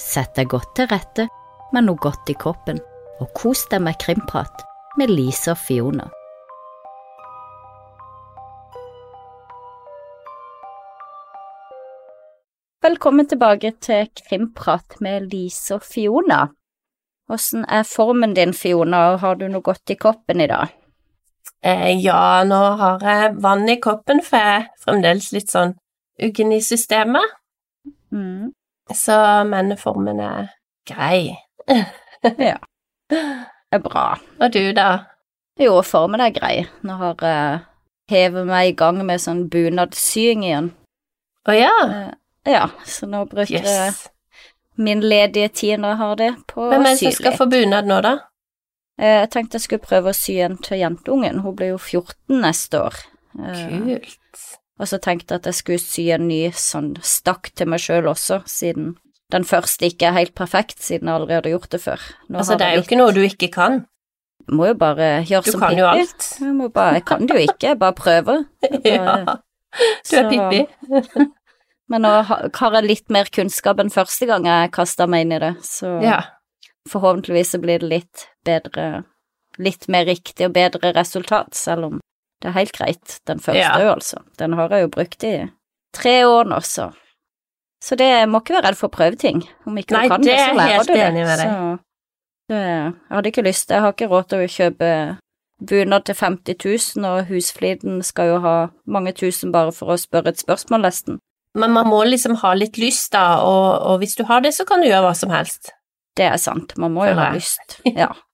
Sett deg godt til rette med noe godt i kroppen, og kos deg med krimprat med Lise og Fiona. Velkommen tilbake til Krimprat med Lise og Fiona. Hvordan er formen din, Fiona, og har du noe godt i koppen i dag? Eh, ja, nå har jeg vann i koppen, for jeg er fremdeles litt sånn uggen i systemet. Mm. Så, menneformen er grei. Ja. Det er bra. Og du, da? Jo, formen er grei. Nå har jeg hevet meg i gang med sånn bunadsying igjen. Å ja. Uh, Ja, så nå bruker jeg Yes. min ledige tid når jeg har det, på å Hvem er det som skal få bunad nå, da? Uh, Jeg tenkte jeg skulle prøve å sy en til jentungen. Hun blir jo 14 neste år. Kult. Og så tenkte jeg at jeg skulle sy en ny sånn stakk til meg sjøl også, siden den første ikke er helt perfekt, siden jeg aldri hadde gjort det før. Nå Altså, det er jeg jo ikke noe du ikke kan. litt- Må jo bare gjøre Du som kan jo alt. Jeg, må bare, jeg kan det jo ikke, jeg bare prøver. Ja. Du er Så- Pippi. Men nå har jeg litt mer kunnskap enn første gang jeg kasta meg inn i det, så Ja. forhåpentligvis så blir det litt bedre, litt mer riktig og bedre resultat, selv om det er helt greit, den første Ja. altså. Den har jeg jo brukt i tre år nå, så. Så det må ikke være redd for å prøve ting. Om ikke Nei, du kan det det, er så jeg lærer helt du det. enig med deg. Så det, jeg hadde ikke lyst, jeg har ikke råd til å kjøpe bunad til 50 000, og husfliden skal jo ha mange tusen bare for å spørre et spørsmål, nesten. Men man må liksom ha litt lyst, da, og, og hvis du har det, så kan du gjøre hva som helst. Det er sant, man må jo ha lyst. Ja.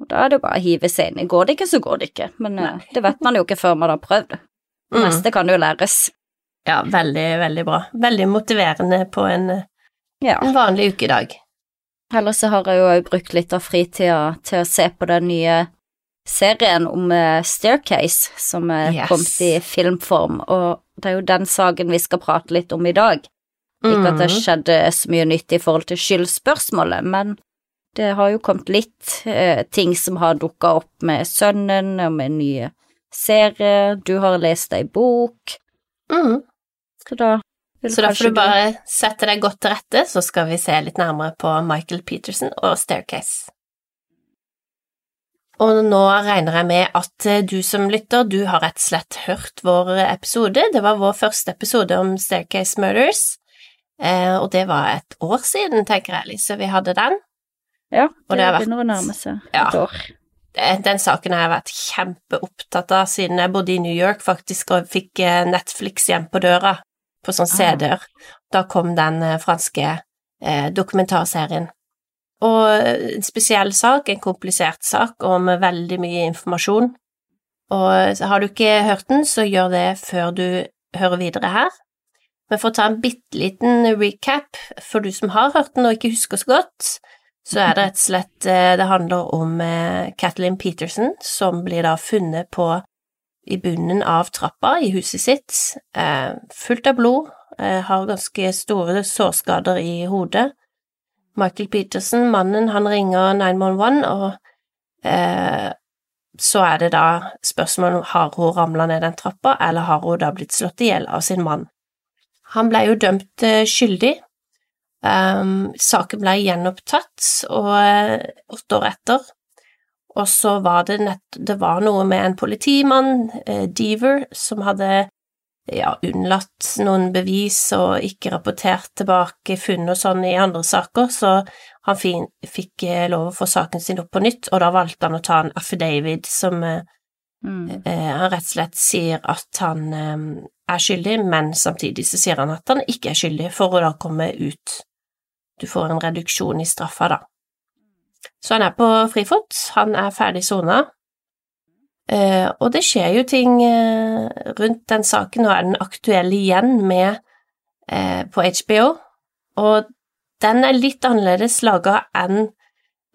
Og da er det bare å hive seg inn. Går det ikke, så går det ikke. Men Nei. det vet man jo ikke før man har prøvd det. Det Mm. meste kan jo læres. Ja, veldig, veldig bra. Veldig motiverende på en, Ja. en vanlig ukedag. Ellers så har jeg jo òg brukt litt av fritida til å se på den nye serien om eh, Staircase, som er Yes. kommet i filmform, og det er jo den saken vi skal prate litt om i dag. Ikke at det Mhm. skjedde så mye nytt i forhold til skyldspørsmålet, men det har jo kommet litt eh, ting som har dukka opp med sønnen, og med nye serier, du har lest ei bok, Mm. så da Så da får du bare sette deg godt til rette, så skal vi se litt nærmere på Michael Peterson og Staircase. Og nå regner jeg med at eh, du som lytter, du har rett og slett hørt vår episode. Det var vår første episode om Staircase Murders, eh, og det var et år siden, tenker jeg, Lise, vi hadde den. Ja, det, det har vært- begynner å nærme seg Ja. et år. Den, den saken har jeg vært kjempeopptatt av siden jeg bodde i New York, faktisk, og fikk eh, Netflix hjem på døra på sånn Ah. CD-er. Da kom den eh, franske eh, dokumentarserien. Og eh, en spesiell sak, en komplisert sak, og med veldig mye informasjon. Og har du ikke hørt den, så gjør det før du hører videre her. Men for å ta en bitte liten recap for du som har hørt den og ikke husker så godt, så er det rett og slett eh, Det handler om eh, Kathleen Peterson, som blir da funnet på i bunnen av trappa i huset sitt, eh, fullt av blod, har ganske store sårskader i hodet. Michael Peterson, mannen, han ringer 911, og så er det da spørsmålet om har hun ramla ned den trappa, eller har hun da blitt slått i hjel av sin mann. Han ble jo dømt skyldig. Um, saken ble gjenopptatt og eh, åtte år etter, og så var det nett Det var noe med en politimann, eh, Deaver, som hadde ja, unnlatt noen bevis og ikke rapportert tilbake funn og sånn i andre saker, så han fin, fikk eh, lov å få saken sin opp på nytt, og da valgte han å ta en affidavit som eh, Mm. eh, han rett og slett sier at han er skyldig, men samtidig så sier han at han ikke er skyldig, for å da komme ut. Du får en reduksjon i straffa, da. Så han er på frifot, han er ferdig sona, eh, og det skjer jo ting eh, rundt den saken, og er den aktuell igjen med eh, på HBO, og den er litt annerledes laga enn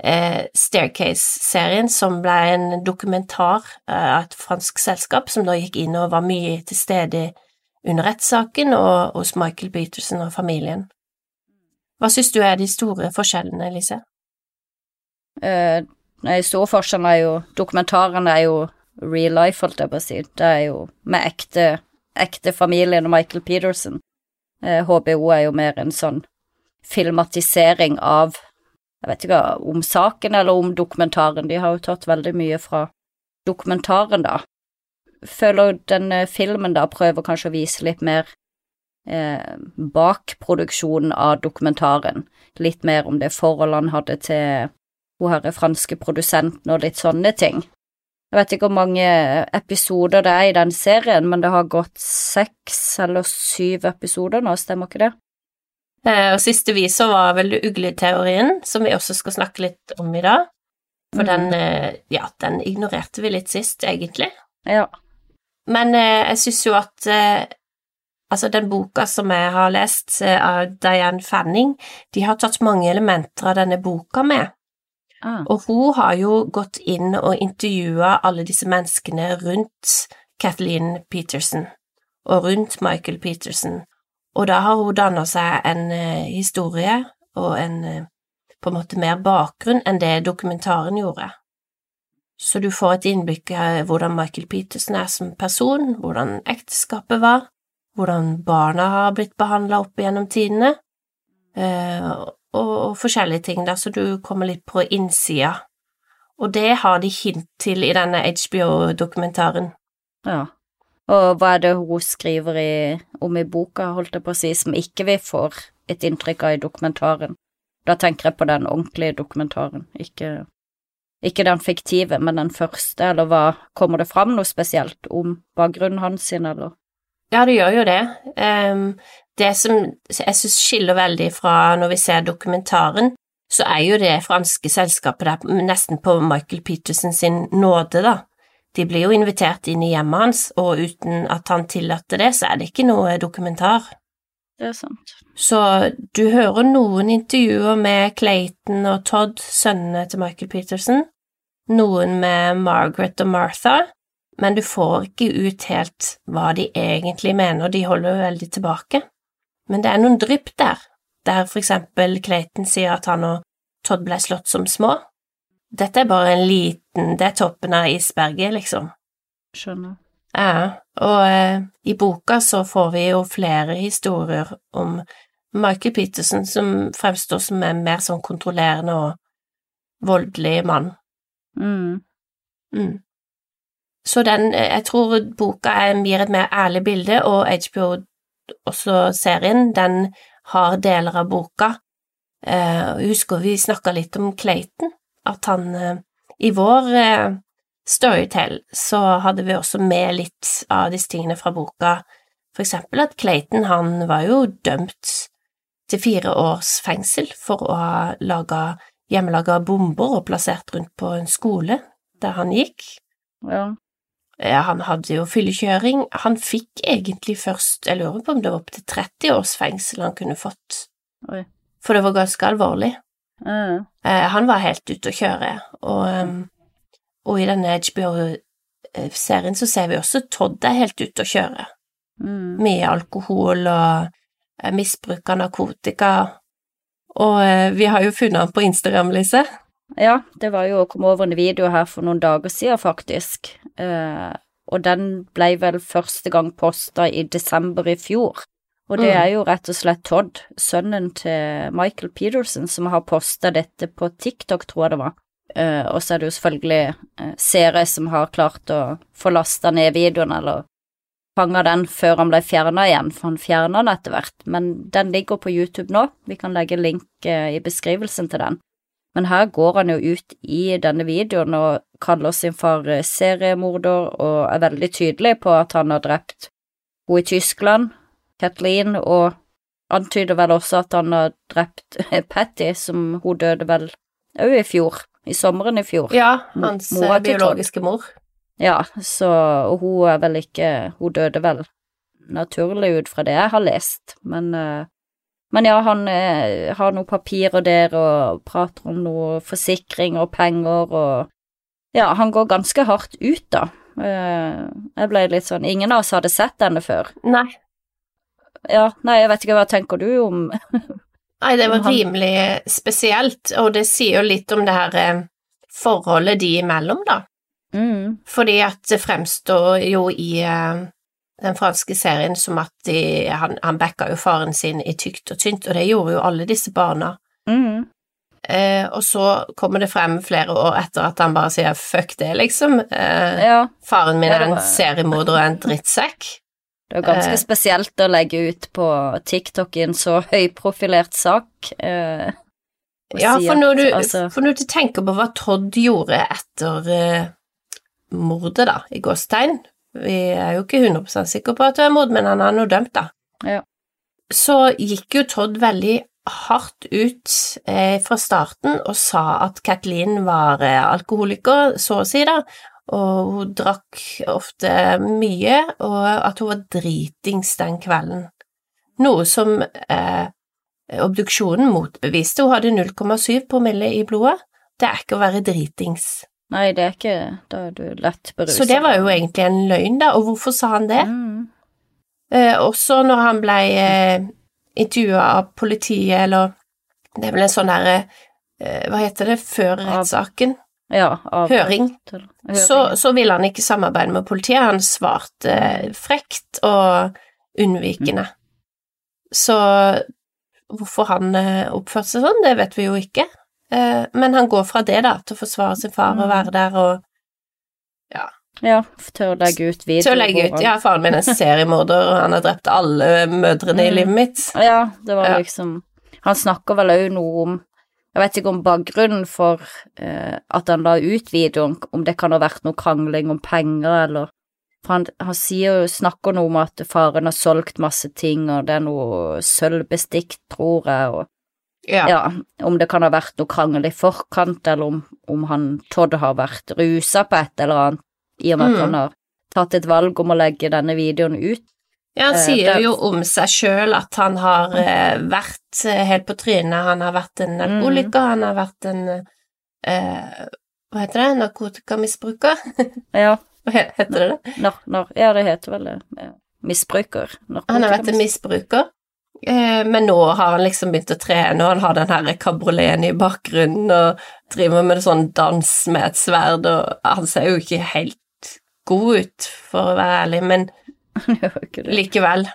eh, Staircase-serien, som ble en dokumentar eh, av et fransk selskap som da gikk inn og var mye til stede under rettssaken og hos Michael Peterson og familien. Hva syns du er de store forskjellene, Lise? Eh, Den store forskjellene er jo Dokumentaren er jo real life, holdt jeg på å si. Det er jo med ekte, ekte familien og Michael Peterson. Eh, HBO er jo mer en sånn filmatisering av Jeg vet ikke om saken eller om dokumentaren, de har jo tatt veldig mye fra dokumentaren, da. Føler denne filmen da prøver kanskje å vise litt mer eh, bak produksjonen av dokumentaren, litt mer om det forholdet han hadde til hun herre franske produsenten og litt sånne ting. Jeg vet ikke hvor mange episoder det er i den serien, men det har gått seks eller syv episoder nå, stemmer ikke det? Eh, og siste vi så var vel ugleteorien, som vi også skal snakke litt om i dag. For Mm. den, eh, ja, den ignorerte vi litt sist, egentlig. Ja. Men eh, jeg syns jo at Altså, den boka som jeg har lest eh, av Diane Fanning, de har tatt mange elementer av denne boka med. Ah. Og hun har jo gått inn og intervjua alle disse menneskene rundt Kathleen Peterson og rundt Michael Peterson, og da har hun danna seg en eh, historie og en eh, på en måte mer bakgrunn enn det dokumentaren gjorde. Så du får et innblikk i hvordan Michael Peterson er som person, hvordan ekteskapet var, hvordan barna har blitt behandla opp gjennom tidene, eh, og, og forskjellige ting, da, så du kommer litt på innsida. Og det har de hint til i denne HBO-dokumentaren. Ja. Og hva er det hun skriver i, om i boka, holdt jeg på å si, som ikke vi får et inntrykk av i dokumentaren? Da tenker jeg på den ordentlige dokumentaren, ikke, ikke den fiktive, men den første, eller hva, kommer det fram noe spesielt om bakgrunnen hans sin, eller? Ja, det gjør jo det. Ehm, det som jeg syns skiller veldig fra når vi ser dokumentaren, så er jo det franske selskapet der nesten på Michael Peterson sin nåde, da. De blir jo invitert inn i hjemmet hans, og uten at han tillater det, så er det ikke noe dokumentar. Det er sant. Så du hører noen intervjuer med Clayton og Todd, sønnene til Michael Peterson, noen med Margaret og Martha, men du får ikke ut helt hva de egentlig mener, de holder veldig tilbake. Men det er noen drypp der, der for eksempel Clayton sier at han og Todd ble slått som små. Dette er bare en liten, det er toppen av isberget, liksom. Skjønner. Ja, og eh, i boka så får vi jo flere historier om Michael Peterson som fremstår som en mer sånn kontrollerende og voldelig mann. Mm. Mm. Så den, eh, jeg tror boka gir et mer ærlig bilde, og HBO, også serien, den har deler av boka. Eh, jeg husker vi snakka litt om Clayton, at han eh, i vår Storytell så hadde vi også med litt av disse tingene fra boka, for eksempel at Clayton, han var jo dømt til fire års fengsel for å ha laga hjemmelaga bomber og plassert rundt på en skole der han gikk. Ja. Ja, han hadde jo fyllekjøring. Han fikk egentlig først, jeg lurer på om det var opptil 30 års fengsel han kunne fått, Oi. for det var ganske alvorlig. Eh, han var helt ute å kjøre, og, um, og i denne HBO-serien så ser vi også Todd er helt ute å kjøre. Mm. med alkohol og eh, misbruk av narkotika, og eh, vi har jo funnet han på Instagram, Lise. Ja, det var jo å komme over en video her for noen dager siden, faktisk. Eh, og den ble vel første gang posta i desember i fjor. Og det Mm. er jo rett og slett Todd, sønnen til Michael Peterson, som har posta dette på TikTok, tror jeg det var. Eh, og så er det jo selvfølgelig eh, seere som har klart å få lasta ned videoen, eller fanga den før han ble fjerna igjen, for han fjerna den etter hvert. Men den ligger på YouTube nå, vi kan legge link eh, i beskrivelsen til den. Men her går han jo ut i denne videoen og kaller sin far eh, seriemorder og er veldig tydelig på at han har drept henne i Tyskland, Kathleen, og antyder vel også at han har drept Patty, som hun døde vel òg i fjor, i sommeren i fjor. Ja, hans mora eh, Todd. biologiske mor. Ja, så og hun er vel ikke Hun døde vel naturlig ut fra det jeg har lest, men eh, men ja, han eh, har noen papirer der og prater om noe forsikring og penger og Ja, han går ganske hardt ut, da. Eh, jeg ble litt sånn Ingen av oss hadde sett denne før. Nei, Ja, nei, jeg vet ikke, hva tenker du om Nei, det var rimelig spesielt, og det sier jo litt om det her eh, forholdet de imellom, da. mm, Fordi at det fremstår jo i, eh, den franske serien som at de, han, han backa jo faren sin i tykt og tynt, og det gjorde jo alle disse barna. Mm. Eh, og så kommer det frem flere år etter at han bare sier fuck det, liksom. Eh, Ja. Faren min er en seriemorder og en drittsekk. Det er ganske Eh. spesielt å legge ut på TikTok i en så høyprofilert sak. Eh, Ja, si for når, du, altså, for når du tenker på hva Todd gjorde etter eh, mordet, da, i gåstegn Vi er jo ikke 100 sikre på at det er mord, men han er nå dømt, da. Ja. Så gikk jo Todd veldig hardt ut eh, fra starten og sa at Kathleen var eh, alkoholiker, så å si, da, og hun drakk ofte mye, og at hun var dritings den kvelden. Noe som eh, obduksjonen motbeviste. Hun hadde 0,7 promille i blodet. Det er ikke å være dritings. Nei, det er ikke Da er du lett beruset. Så det var jo egentlig en løgn, da, og hvorfor sa han det? mm. Eh, også når han ble eh, intervjua av politiet, eller Det er vel en sånn derre eh, Hva heter det, før rettssaken? Ja, av Høring. til- Så, så ville han ikke samarbeide med politiet. Han svarte eh, frekt og unnvikende. Så hvorfor han eh, oppførte seg sånn, det vet vi jo ikke. Eh, Men han går fra det, da, til å forsvare sin far og Mm. være der og Ja, Ja, til å legge ut video. Til å legge ut Ja, faren min er seriemorder, og han har drept alle mødrene i Mm. livet mitt. Ja, det var liksom Han snakker vel òg noe om Jeg vet ikke om bakgrunnen for eh, at han la ut videoen, om det kan ha vært noe krangling om penger, eller For han, han sier snakker noe om at faren har solgt masse ting, og det er noe sølvbestikk, tror jeg, og Ja. ja, om det kan ha vært noe krangel i forkant, eller om, om han Todd har vært rusa på et eller annet, i og med at Mm. han har tatt et valg om å legge denne videoen ut. Ja, han Eh, sier det- jo om seg sjøl at han har eh, vært eh, helt på trynet. Han har vært en Mm. han har vært en eh, Hva heter det? Narkotikamisbruker? Ja, Hva heter det det? ja det heter vel det. eh, Misbruker. Han har vært en misbruker. Eh, men nå har han liksom begynt å trene, og han har den her kabrioleten i bakgrunnen og driver med sånn dans med et sverd, og han ser jo ikke helt god ut, for å være ærlig, men likevel.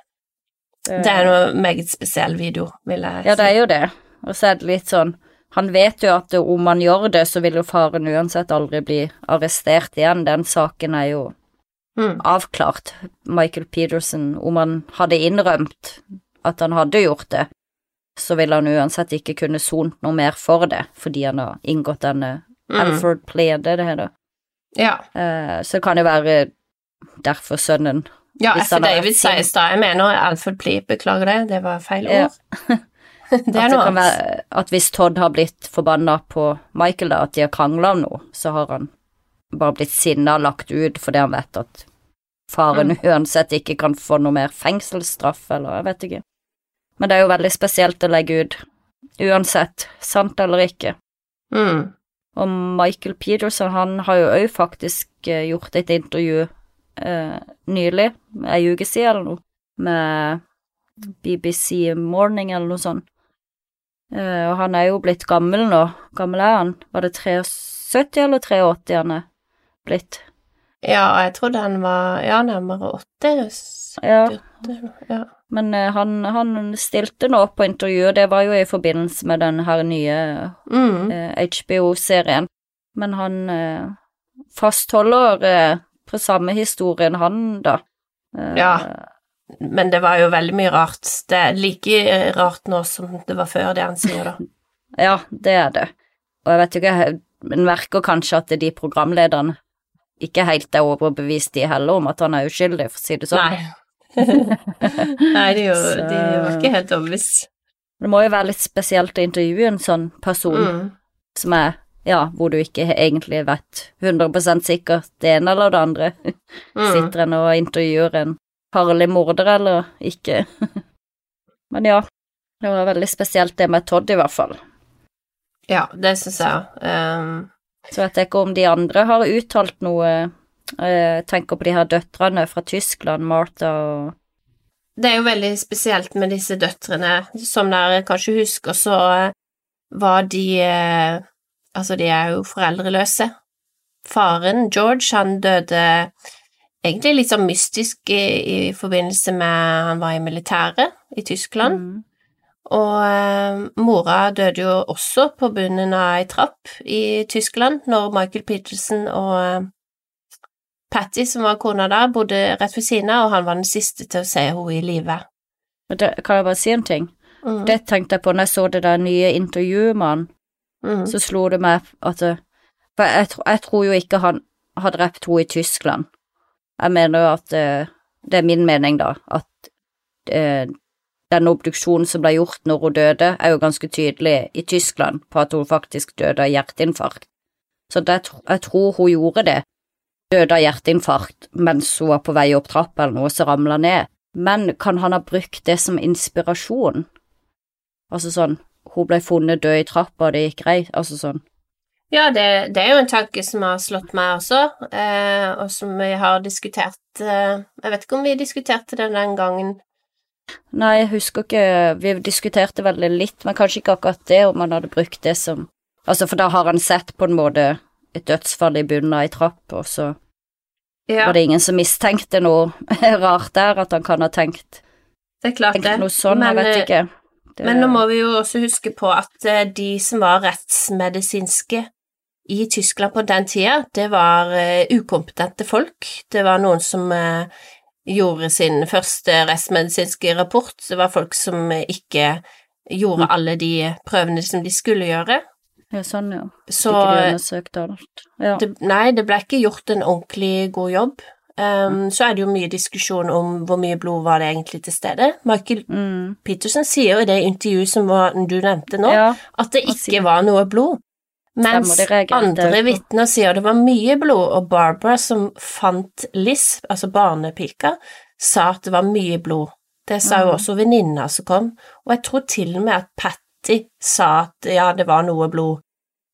Det er noe meget spesiell video, vil jeg si. Ja, det er jo det. Og så er det litt sånn Han vet jo at om han gjør det, så vil jo faren uansett aldri bli arrestert igjen. Den saken er jo Mm. avklart. Michael Peterson, om han hadde innrømt at han hadde gjort det, så ville han uansett ikke kunne sont noe mer for det, fordi han har inngått denne Mm. Alfred Plea, det heter. Ja. Uh, så det kan jo være derfor sønnen Ja, Hvis David rett da. jeg mener Alfred Plee, beklager det, det var feil Ja. ord. det er noe annet. at hvis Todd har blitt forbanna på Michael, da, at de har krangla om noe, så har han bare blitt sinna lagt ut fordi han vet at faren Mm. uansett ikke kan få noe mer fengselsstraff, eller jeg vet ikke. Men det er jo veldig spesielt å legge ut, uansett, sant eller ikke. Mm. Og Michael Peterson, han har jo òg faktisk eh, gjort et intervju eh, nylig, ei uke siden eller noe, med BBC Morning eller noe sånt. Eh, og han er jo blitt gammel nå. Gammel er han? Var det 73 eller 83 han er blitt? Ja, jeg trodde han var ja, nærmere 80. Ja, 78, ja. Men eh, han, han stilte nå opp på intervjuet, det var jo i forbindelse med den her nye Mm. eh, HBO-serien, men han eh, fastholder eh, på samme historien, han, da. Eh, Ja. Men det var jo veldig mye rart. Det er like rart nå som det var før, det han sier, da. Ja, det er det. Og jeg vet ikke, en merker kanskje at de programlederne ikke helt er overbevist de heller om at han er uskyldig, for å si det sånn. Nei. Nei, de, jo, Så- de var ikke helt overbevist. Det må jo være litt spesielt å intervjue en sånn person Mm. som er, ja, hvor du ikke egentlig vet 100 sikkert det ene eller det andre. Mm. Sitter en og intervjuer en farlig morder eller ikke? Men ja, det var veldig spesielt det med Todd i hvert fall. Ja, det syns jeg. Um, Så vet jeg ikke om de andre har uttalt noe Jeg tenker på de her døtrene fra Tyskland, Martha og det er jo veldig spesielt med disse døtrene. Som dere kanskje husker, så var de eh, Altså, de er jo foreldreløse. Faren, George, han døde egentlig litt sånn mystisk i, i forbindelse med han var i militæret i Tyskland. Mm. Og eh, mora døde jo også på bunnen av ei trapp i Tyskland når Michael Peterson og eh, Patty, som var kona da, bodde rett ved siden av, og han var den siste til å se henne i live. Kan jeg bare si en ting? Mm. Det tenkte jeg på når jeg så det der nye intervjuet med han. Mm. Så slo det meg at For jeg, jeg tror jo ikke han har drept henne i Tyskland. Jeg mener jo at eh, Det er min mening, da, at eh, den obduksjonen som ble gjort når hun døde, er jo ganske tydelig i Tyskland på at hun faktisk døde av hjerteinfarkt. Så det, jeg tror hun gjorde det. Døde av hjerteinfarkt mens hun var på vei opp trappa eller noe, så ramla ned. Men kan han ha brukt det som inspirasjon? Altså sånn, hun ble funnet død i trappa, og det gikk greit, altså sånn. Ja, det, det er jo en tanke som har slått meg også, eh, og som vi har diskutert eh, Jeg vet ikke om vi diskuterte det den gangen. Nei, jeg husker ikke, vi diskuterte veldig litt, men kanskje ikke akkurat det, om han hadde brukt det som Altså, for da har han sett på en måte et dødsfall i bunnen av ei trapp, og så Ja, var det ingen som mistenkte noe rart der, at han kan ha tenkt, det er klart tenkt det. noe sånn, jeg Men, vet eh, ikke. Det, Men nå må vi jo også huske på at eh, de som var rettsmedisinske i Tyskland på den tida, det var eh, ukompetente folk. Det var noen som gjorde sin første rettsmedisinske rapport. Det var folk som ikke gjorde Mm. alle de prøvene som de skulle gjøre. Ja, sånn, ja. Så de. Ja. det, nei, det ble ikke gjort en ordentlig god jobb. Um, så er det jo mye diskusjon om hvor mye blod var det egentlig til stede. Michael Mm. Peterson sier jo i det intervjuet som var, du nevnte nå, ja. at det ikke var noe blod. Mens andre vitner sier det var mye blod, og Barbara som fant Liz, altså barnepika, sa at det var mye blod. Det sa jo Mhm. også venninna som kom, og jeg tror til og med at Patty sa at ja, det var noe blod,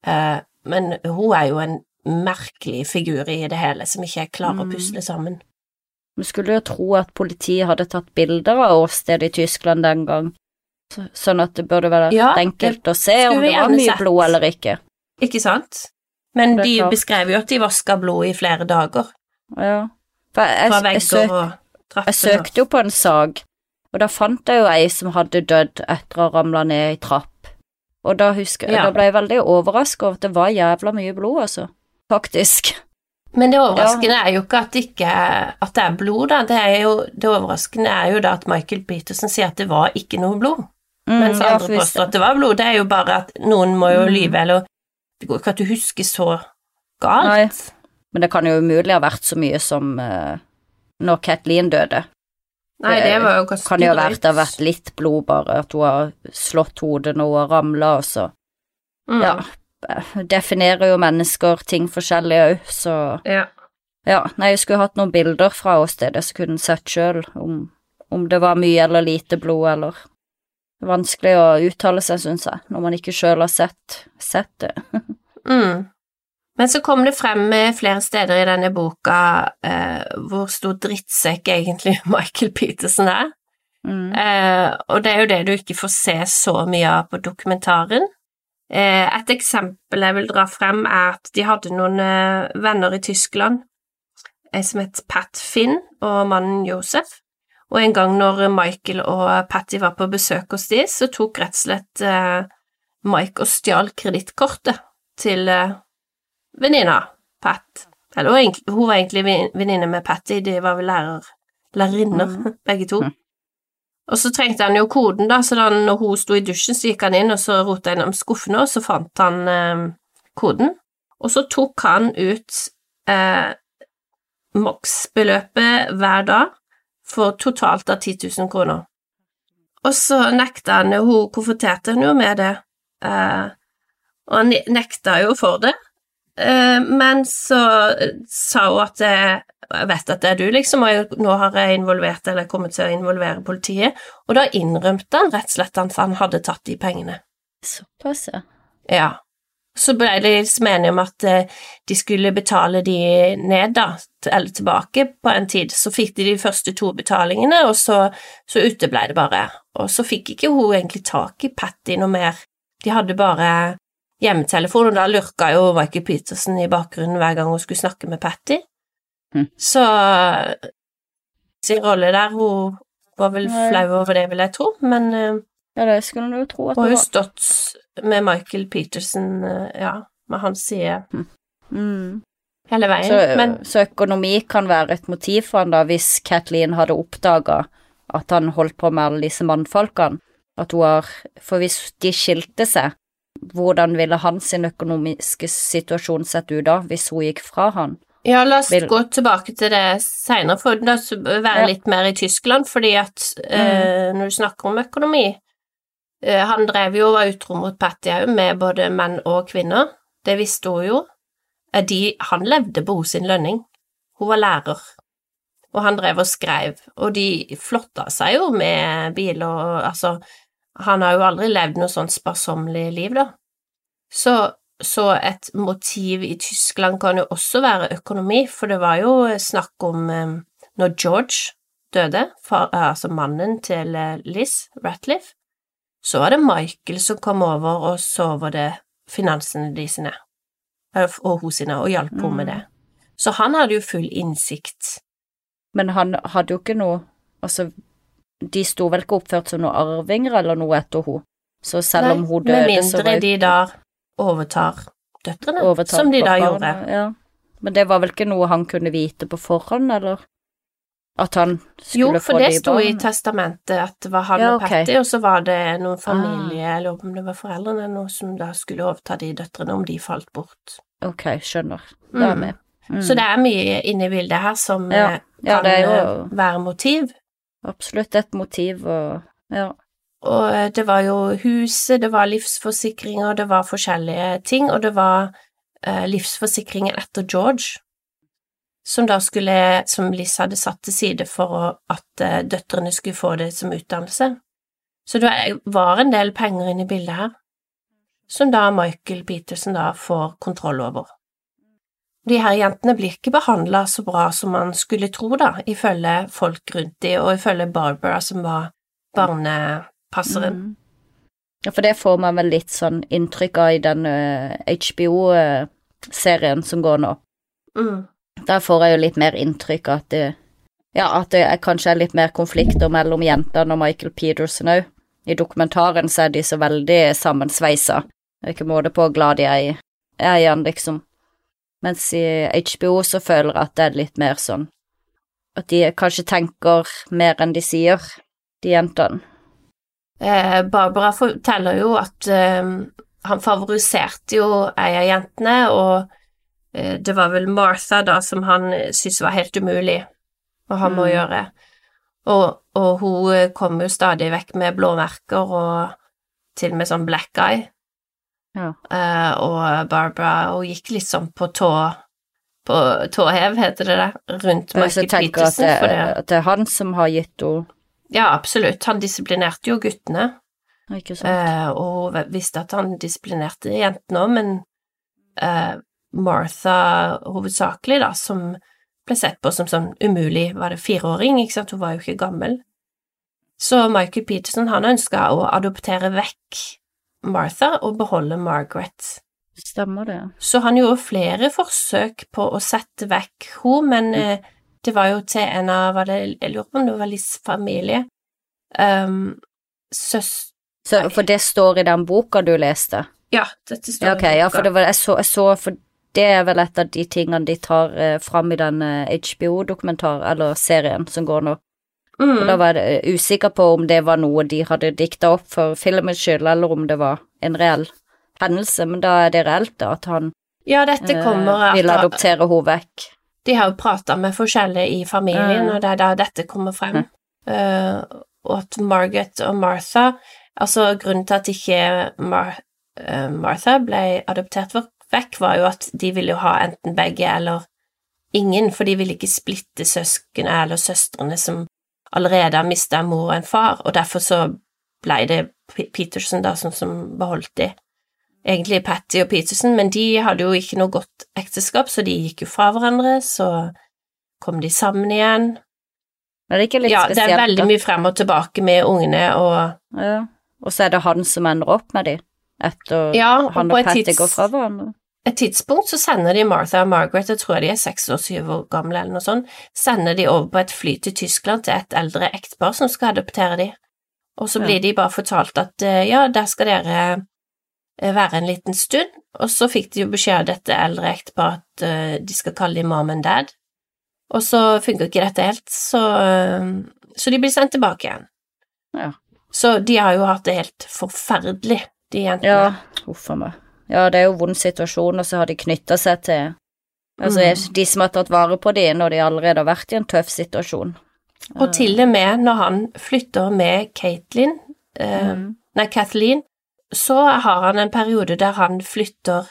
men hun er jo en merkelig figur i det hele som ikke jeg klarer å Mhm. pusle sammen. Vi skulle jo tro at politiet hadde tatt bilder av åstedet i Tyskland den gang, sånn at det burde være Ja, enkelt å se om det var mye sett. blod eller ikke. Ikke sant? Men de klart. beskrev jo at de vaska blod i flere dager, Ja. For jeg, fra jeg, jeg, søk, og trapper. jeg søkte jo på en sak, og da fant jeg jo ei som hadde dødd etter å ha ramla ned i trapp. Og da husker jeg, Ja. da ble jeg veldig overraska over at det var jævla mye blod, altså. Faktisk. Men det overraskende er jo ikke at det, ikke, at det er blod, da. Det, er jo, det overraskende er jo da at Michael Peterson sier at det var ikke noe blod, Mm, mens andre ja, påstår at det var blod. Det er jo bare at noen må jo Mm. lyve, eller Det går ikke at du husker så galt. Nei. Men det kan jo umulig ha vært så mye som uh, når Kathleen døde. Nei, det var jo ganske Kan jo ha vært det har vært litt blod, bare, at hun har slått hodet når hun har ramla, og så Mm. Ja. Definerer jo mennesker ting forskjellig òg, så ja. Ja, nei, jeg skulle hatt noen bilder fra åstedet, så kunne en sett sjøl om, om det var mye eller lite blod, eller er vanskelig å uttale seg, syns jeg, når man ikke sjøl har sett, sett det. Mm. Men så kom det frem flere steder i denne boka eh, hvor stor drittsekk egentlig Michael Peterson er. Mm. Eh, og det er jo det du ikke får se så mye av på dokumentaren. Eh, et eksempel jeg vil dra frem, er at de hadde noen eh, venner i Tyskland eh, som het Pat Finn og mannen Josef. Og en gang når Michael og Patty var på besøk hos de, så tok rett og slett eh, Mike og stjal kredittkortet til eh, venninna Pat. Eller hun, var egentlig venninne med Patty, de var vel lærer, lærerinner, Mhm. begge to. Mhm. Og så trengte han jo koden, da, så da når hun sto i dusjen, så gikk han inn, og så rota gjennom skuffene, og så fant han eh, koden. Og så tok han ut eh, maksbeløpet hver dag for totalt av 10 000 kroner. Og så nekta han Hun konfronterte han jo med det, eh, og han nekta jo for det. Eh, men så sa hun at eh, jeg vet at det er du, liksom, og nå har jeg involvert eller kommet til å involvere politiet, og da innrømte han rett og slett at han hadde tatt de pengene. Såpass, ja. Ja. Så ble de liksom enige om at eh, de skulle betale de ned, da, eller tilbake på en tid. Så fikk de de første to betalingene, og så, så uteblei det bare. Og så fikk ikke hun egentlig tak i Patty noe mer. De hadde bare hjemmetelefon, og da lurka jo Michael Petersen i bakgrunnen hver gang hun skulle snakke med Patty. Mm. Så sin rolle der, hun var vel Nei. flau over det, vil jeg tro, men eh, Ja, det skulle du tro at hun har jo stått med Michael Peterson, eh, ja, med hans side Mm. hele veien, Så, men så økonomi kan være et motiv for han da, hvis Kathleen hadde oppdaga at han holdt på med alle disse mannfolkene. At hun har For hvis de skilte seg, hvordan ville hans økonomiske situasjon sett ut da, hvis hun gikk fra han? Ja, la oss Vil- gå tilbake til det seinere, for la oss være Ja. litt mer i Tyskland, fordi at eh, når du snakker om økonomi eh, Han drev jo og var utro mot Patti òg, med både menn og kvinner. Det visste hun jo. Eh, De, han levde på hos sin lønning. Hun var lærer, og han drev og skrev, og de flotta seg jo med bil og altså Han har jo aldri levd noe sånn sparsommelig liv, da. Så så et motiv i Tyskland kan jo også være økonomi, for det var jo snakk om eh, når George døde, far, eh, altså mannen til eh, Liz Ratliff, så var det Michael som kom over og så over det finansene de sine, og hos sine, og hjalp henne med Mm. det. Så han hadde jo full innsikt. Men han hadde jo ikke noe Altså, de sto vel ikke oppført som noen arvinger eller noe etter henne, så selv om hun med døde, så mindre de da overtar døtrene, overtar som de da barna, gjorde. Ja. Men det var vel ikke noe han kunne vite på forhånd, eller? At han skulle få de barna? Jo, for det de sto i testamentet at det var han Ja, og Patty, okay. og så var det noen Ah. eller om det var foreldrene noe, som da skulle overta de døtrene om de falt bort. Ok, skjønner. Da er Mm. med. Mm. Så det er mye inne i bildet her som Ja. eh, kan jo eh, være motiv. Absolutt et motiv, og ja. Og eh, det var jo huset, det var livsforsikringer, det var forskjellige ting, og det var eh, livsforsikringen etter George, som da skulle, som Liss hadde satt til side for å, at eh, døtrene skulle få det som utdannelse. Så det var en del penger inne i bildet her, som da Michael Peterson da får kontroll over. De her jentene blir ikke behandla så bra som man skulle tro, da, ifølge folk rundt de, og ifølge Barbara, som var barnepasseren. Mm. Ja, for det får man vel litt sånn inntrykk av i den HBO-serien som går nå. Mm. Der får jeg jo litt mer inntrykk av at det Ja, at det er kanskje er litt mer konflikter mellom jentene og Michael Peterson òg. I dokumentaren så er de så veldig sammensveisa. Det er ikke måte på hvor glad de er i, er i han, liksom. Mens i HBO så føler jeg at det er litt mer sånn At de kanskje tenker mer enn de sier, de jentene. Eh, Barbara forteller jo at eh, han favoriserte jo ei av jentene, og eh, det var vel Martha da som han syntes var helt umulig å ha med å Mm. gjøre. Og, og hun kom jo stadig vekk med blåmerker og til og med sånn black eye. Ja. Uh, og Barbara hun gikk sånn på tå på tåhev, heter det det, rundt Michael tenker at det, at det er han som har gitt henne Ja, absolutt. Han disiplinerte jo guttene. Ikke sant? Uh, og hun visste at han disiplinerte jentene òg, men uh, Martha hovedsakelig, da, som ble sett på som sånn umulig, var det fireåring, ikke sant, hun var jo ikke gammel. Så Michael Peterson, han ønska å adoptere vekk Martha og beholde Margaret. Stemmer det. Så han gjorde flere forsøk på å sette vekk henne, men Mm. eh, det var jo til en av var det, Jeg lurer på om det var Liss familie. Um, søs... Så, for det står i den boka du leste? Ja, dette står Ja, ok, i ja, boka. for det var, jeg, så, jeg så For det er vel et av de tingene de tar eh, fram i den eh, HBO-dokumentar, eller serien som går nå. Mm. Og da var jeg eh, usikker på om det var noe de hadde dikta opp for filmens skyld, eller om det var en reell hendelse, men da er det reelt, da, at han Ja, dette eh, vil adoptere henne vekk. De har jo prata med forskjellige i familien, Mm. og det er da dette kommer frem. Eh, og at Margaret og Martha Altså, grunnen til at ikke Mar eh, Martha ble adoptert vekk, var jo at de ville jo ha enten begge eller ingen, for de ville ikke splitte søsknene eller søstrene som allerede har mista en mor og en far, og derfor så ble det Peterson da som, som beholdt de. Egentlig Patty og Peterson, men de hadde jo ikke noe godt ekteskap, så de gikk jo fra hverandre, så kom de sammen igjen. Det Ja, det er veldig da? mye frem og tilbake med ungene, og Ja. Og så er det han som ender opp med de, etter ja, han og, og Patty tids... går fra hverandre. Et tidspunkt så sender de Martha og Margaret, jeg tror de er seks og syv år gamle eller noe sånt, sender de over på et fly til Tyskland til et eldre ektepar som skal adoptere de. Og så blir de bare fortalt at eh, ja, der skal dere eh, være en liten stund, og så fikk de jo beskjed av dette eldre ekteparet at eh, de skal kalle dem mom and dad, og så funker ikke dette helt, så, så de blir sendt tilbake igjen. Ja. Så de har jo hatt det helt forferdelig, de jentene. Ja, huff a meg. Ja, det er jo vond situasjon, og så har de knytta seg til Altså, Mm. de som har tatt vare på de når de allerede har vært i en tøff situasjon. Og til og med når han flytter med Katelyn, eh, Mm. nei, Kathleen, så har han en periode der han flytter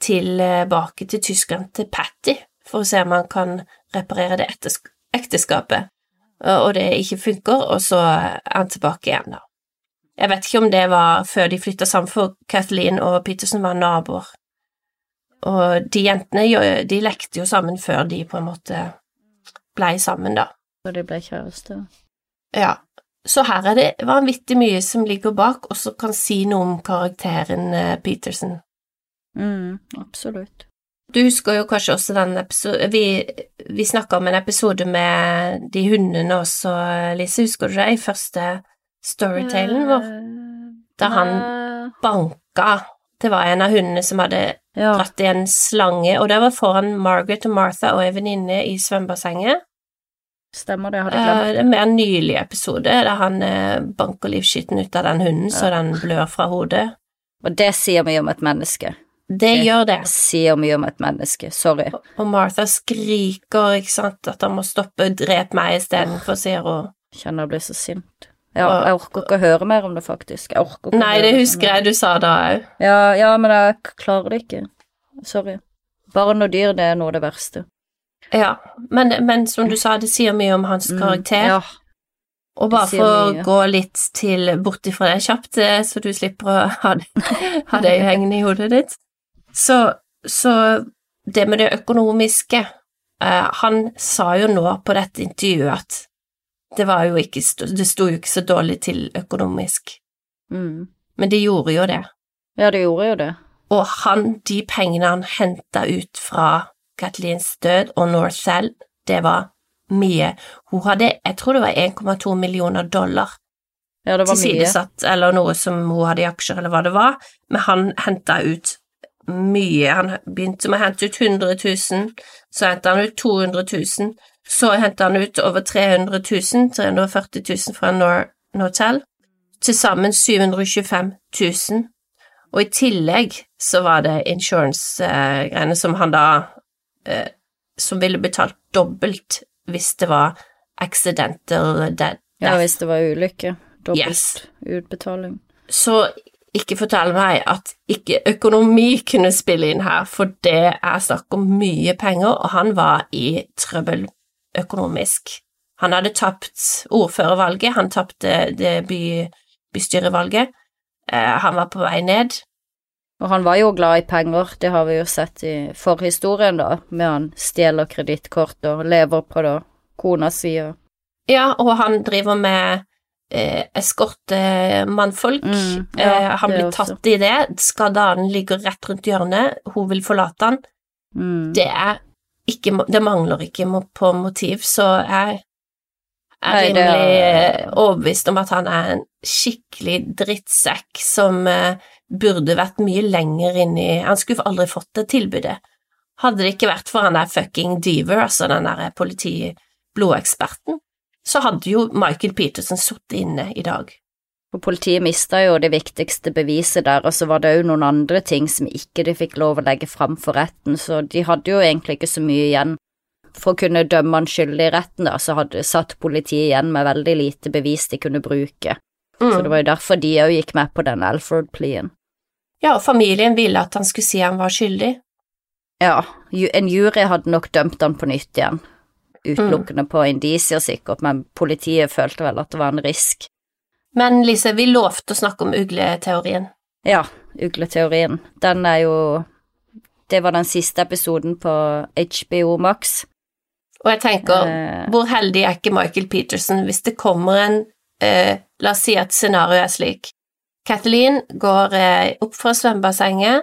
tilbake til Tyskland, til Patty, for å se om han kan reparere det ekteskapet, og det ikke funker, og så er han tilbake igjen, da. Jeg vet ikke om det var før de flytta sammen, for Kathleen og Peterson var naboer. Og de jentene, de lekte jo sammen før de på en måte blei sammen, da. Og de ble kjærester. Ja, så her er det vanvittig mye som ligger bak, og som kan si noe om karakteren eh, Peterson. Mm, absolutt. Du husker jo kanskje også den episoden Vi, vi snakka om en episode med de hundene også, Lise, husker du det? I første storytalen vår? Da han Nei. banka Det var en av hundene som hadde Ja. dratt i en slange, og det var foran Margaret og Martha og ei venninne i svømmebassenget. Stemmer det, hadde jeg glemt. Det er en mer nylig episode der han eh, banker livskitten ut av den hunden så den blør fra hodet. Og det sier mye om et menneske. Det Det- gjør det. Det sier mye om et menneske. Sorry. Og Martha skriker, ikke sant, at han må stoppe, drep meg istedenfor, sier hun. Kjenner jeg blir så sint. Ja, jeg orker ikke å høre mer om det, faktisk. Jeg orker ikke Nei, det husker jeg du sa da òg. Ja, ja, men jeg klarer det ikke. Sorry. Barn og dyr, det er noe av det verste. Ja, men, men som du sa, det sier mye om hans Mm, karakter. Ja. Og bare for å gå litt til bort ifra det kjapt, eh, så du slipper å ha det, ha det hengende i hodet ditt, så, så det med det økonomiske eh, Han sa jo nå på dette intervjuet at det var jo ikke Det sto jo ikke så dårlig til økonomisk, Mm. men det gjorde jo det. ja, det gjorde jo det. Og han, de pengene han henta ut fra Kathleen's død og Northell, det var mye. Hun hadde, jeg tror det var 1,2 millioner dollar Ja, det var mye. eller noe som hun hadde i aksjer, eller hva det var, men han henta ut mye. Han begynte med å hente ut 100 000, så henta han ut 200 000, så henta han ut over 300 000, 340 000 fra Nor Nortel, til sammen 725 000. Og i tillegg så var det insurance-greiene som han da eh, Som ville betalt dobbelt hvis det var accidental death. Ja, hvis det var ulykke. Dobbelt Yes. utbetaling. Så ikke fortell meg at ikke økonomi kunne spille inn her, for det er snakk om mye penger, og han var i trøbbel økonomisk. Han hadde tapt ordførervalget, han tapte det by, bystyrevalget, eh, han var på vei ned. Og han var jo glad i penger, det har vi jo sett i forhistorien, da, med han stjeler kredittkort og lever på det kona si og Ja, og han driver med eh, eskortemannfolk. Mm, ja, eh, han blir blir også. tatt i det, Skadaden ligger rett rundt hjørnet, hun vil forlate han. mm. det er ikke Det mangler ikke på motiv, så jeg er rimelig eh, overbevist om at han er en skikkelig drittsekk som eh, burde vært mye lenger inn i Han skulle aldri fått det tilbudet. Hadde det ikke vært for han der fucking Deaver, altså den der politi-blodeksperten, så hadde jo Michael Peterson sittet inne i dag. For politiet mista jo det viktigste beviset der, og så var det òg noen andre ting som ikke de fikk lov å legge fram for retten, så de hadde jo egentlig ikke så mye igjen. For å kunne dømme han skyldig i retten, da, så hadde satt politiet igjen med veldig lite bevis de kunne bruke. Så det Mm. var jo derfor de òg gikk med på den Alfred-plien. Ja, og familien ville at han skulle si han var skyldig. Ja, en jury hadde nok dømt han på nytt igjen, utelukkende på indisier sikkert, men politiet følte vel at det var en risk. Men Lise, vi lovte å snakke om ugleteorien. Ja, ugleteorien. Den er jo Det var den siste episoden på HBO Max. Og jeg tenker, Eh. hvor heldig er ikke Michael Peterson hvis det kommer en eh, La oss si at scenarioet er slik. Kathleen går eh, opp fra svømmebassenget,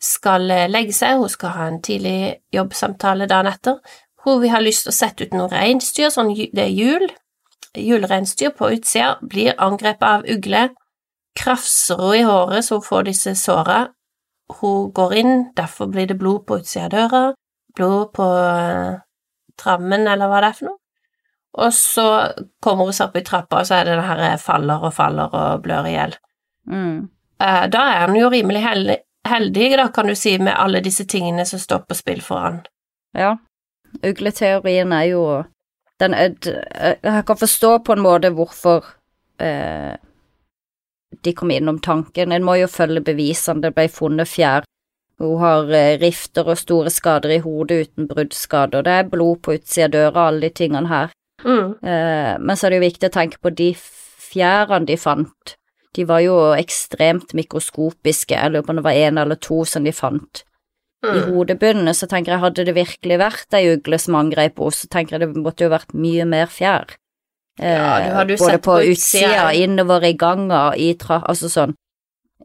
skal legge seg, hun skal ha en tidlig jobbsamtale dagen etter. Hun vil ha lyst til å sette ut noen reinsdyr, sånn det er jul. Julereinsdyr på utsida blir angrepet av ugle. Krafser hun i håret så hun får disse såra. Hun går inn, derfor blir det blod på utsida av døra. Blod på uh, trammen, eller hva det er for noe. Og så kommer hun seg opp i trappa, og så er det den her faller og faller og blør i hjel. Mm. Uh, da er han jo rimelig heldig, da, kan du si, med alle disse tingene som står på spill for han. Ja. Ugleteorien er jo den er, Jeg kan forstå på en måte hvorfor eh, de kom innom tanken. En må jo følge bevisene. Det ble funnet fjær. Hun har eh, rifter og store skader i hodet uten bruddskader. Det er blod på utsida av døra, alle de tingene her. Mm. Eh, men så er det jo viktig å tenke på de fjærene de fant. De var jo ekstremt mikroskopiske. Jeg lurer på om det var én eller to som de fant i hodebunnen så tenker jeg hadde det virkelig vært ei ugle som angrep henne, så tenker jeg det måtte jo vært mye mer fjær. Ja, du Eh, både sett på utsida, innover i ganga, i tra... Altså sånn,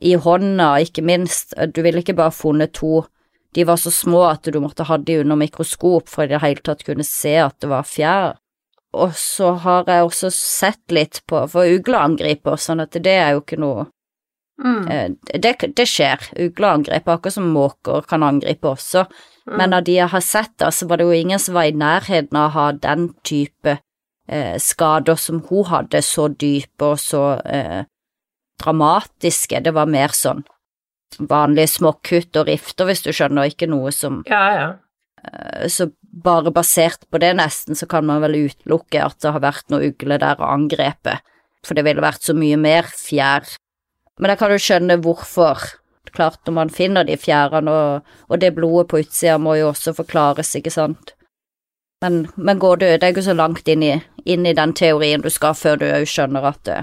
i hånda, ikke minst. Du ville ikke bare funnet to. De var så små at du måtte ha de under mikroskop for i det hele tatt kunne se at det var fjær. Og så har jeg også sett litt på, for ugleangriper, sånn at det er jo ikke noe Mm. Eh, Det, det skjer, ugleangrep, akkurat som måker kan angripe også, Mm. men av de jeg har sett, da, så var det jo ingen som var i nærheten av å ha den type eh, skader som hun hadde, så dype og så eh, dramatiske. Det var mer sånn vanlige småkutt og rifter, hvis du skjønner, ikke noe som Ja, ja. eh, Så bare basert på det, nesten, så kan man vel utelukke at det har vært noe ugle der og angrepet, for det ville vært så mye mer fjær. Men da kan du skjønne hvorfor. Klart, når man finner de fjærene, og, og det blodet på utsida må jo også forklares, ikke sant. Men, men går du, det er ikke så langt inn i, inn i den teorien du skal før du òg skjønner at det,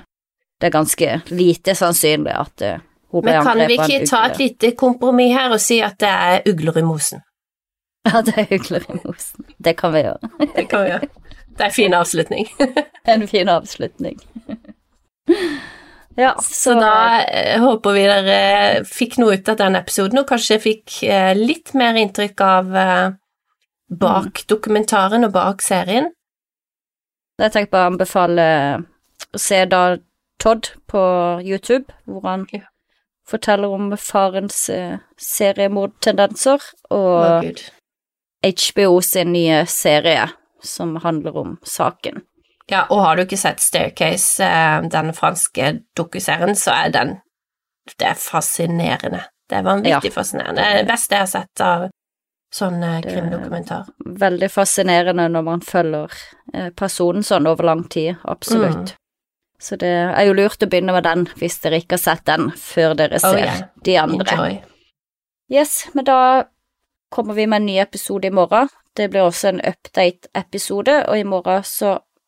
det er ganske lite sannsynlig at eh, hun ble angrepet. Men kan vi en ikke ta et lite kompromiss her og si at det er ugler i mosen? Ja, det er ugler i mosen. Det kan vi gjøre. Det kan vi gjøre. Det er en fin avslutning. En fin avslutning. Ja, Så da eh, håper vi dere fikk noe ut av den episoden, og kanskje fikk eh, litt mer inntrykk av eh, bak dokumentaren og bak serien. Jeg tenker bare å anbefale å se da Todd på YouTube, hvor han Ja. forteller om farens eh, seriemordtendenser, og oh, HBO sin nye serie som handler om saken. Ja, og har du ikke sett Staircase, eh, den franske dokuserien, så er den Det er fascinerende. Det er vanvittig Ja. fascinerende. Det er det beste jeg har sett av sånn eh, krimdokumentar. Veldig fascinerende når man følger eh, personen sånn over lang tid, absolutt. Mm. Så det er jo lurt å begynne med den hvis dere ikke har sett den, før dere Oh, ser yeah. de andre. Enjoy. Yes, men da kommer vi med en ny episode i morgen. Det blir også en update-episode, og i morgen så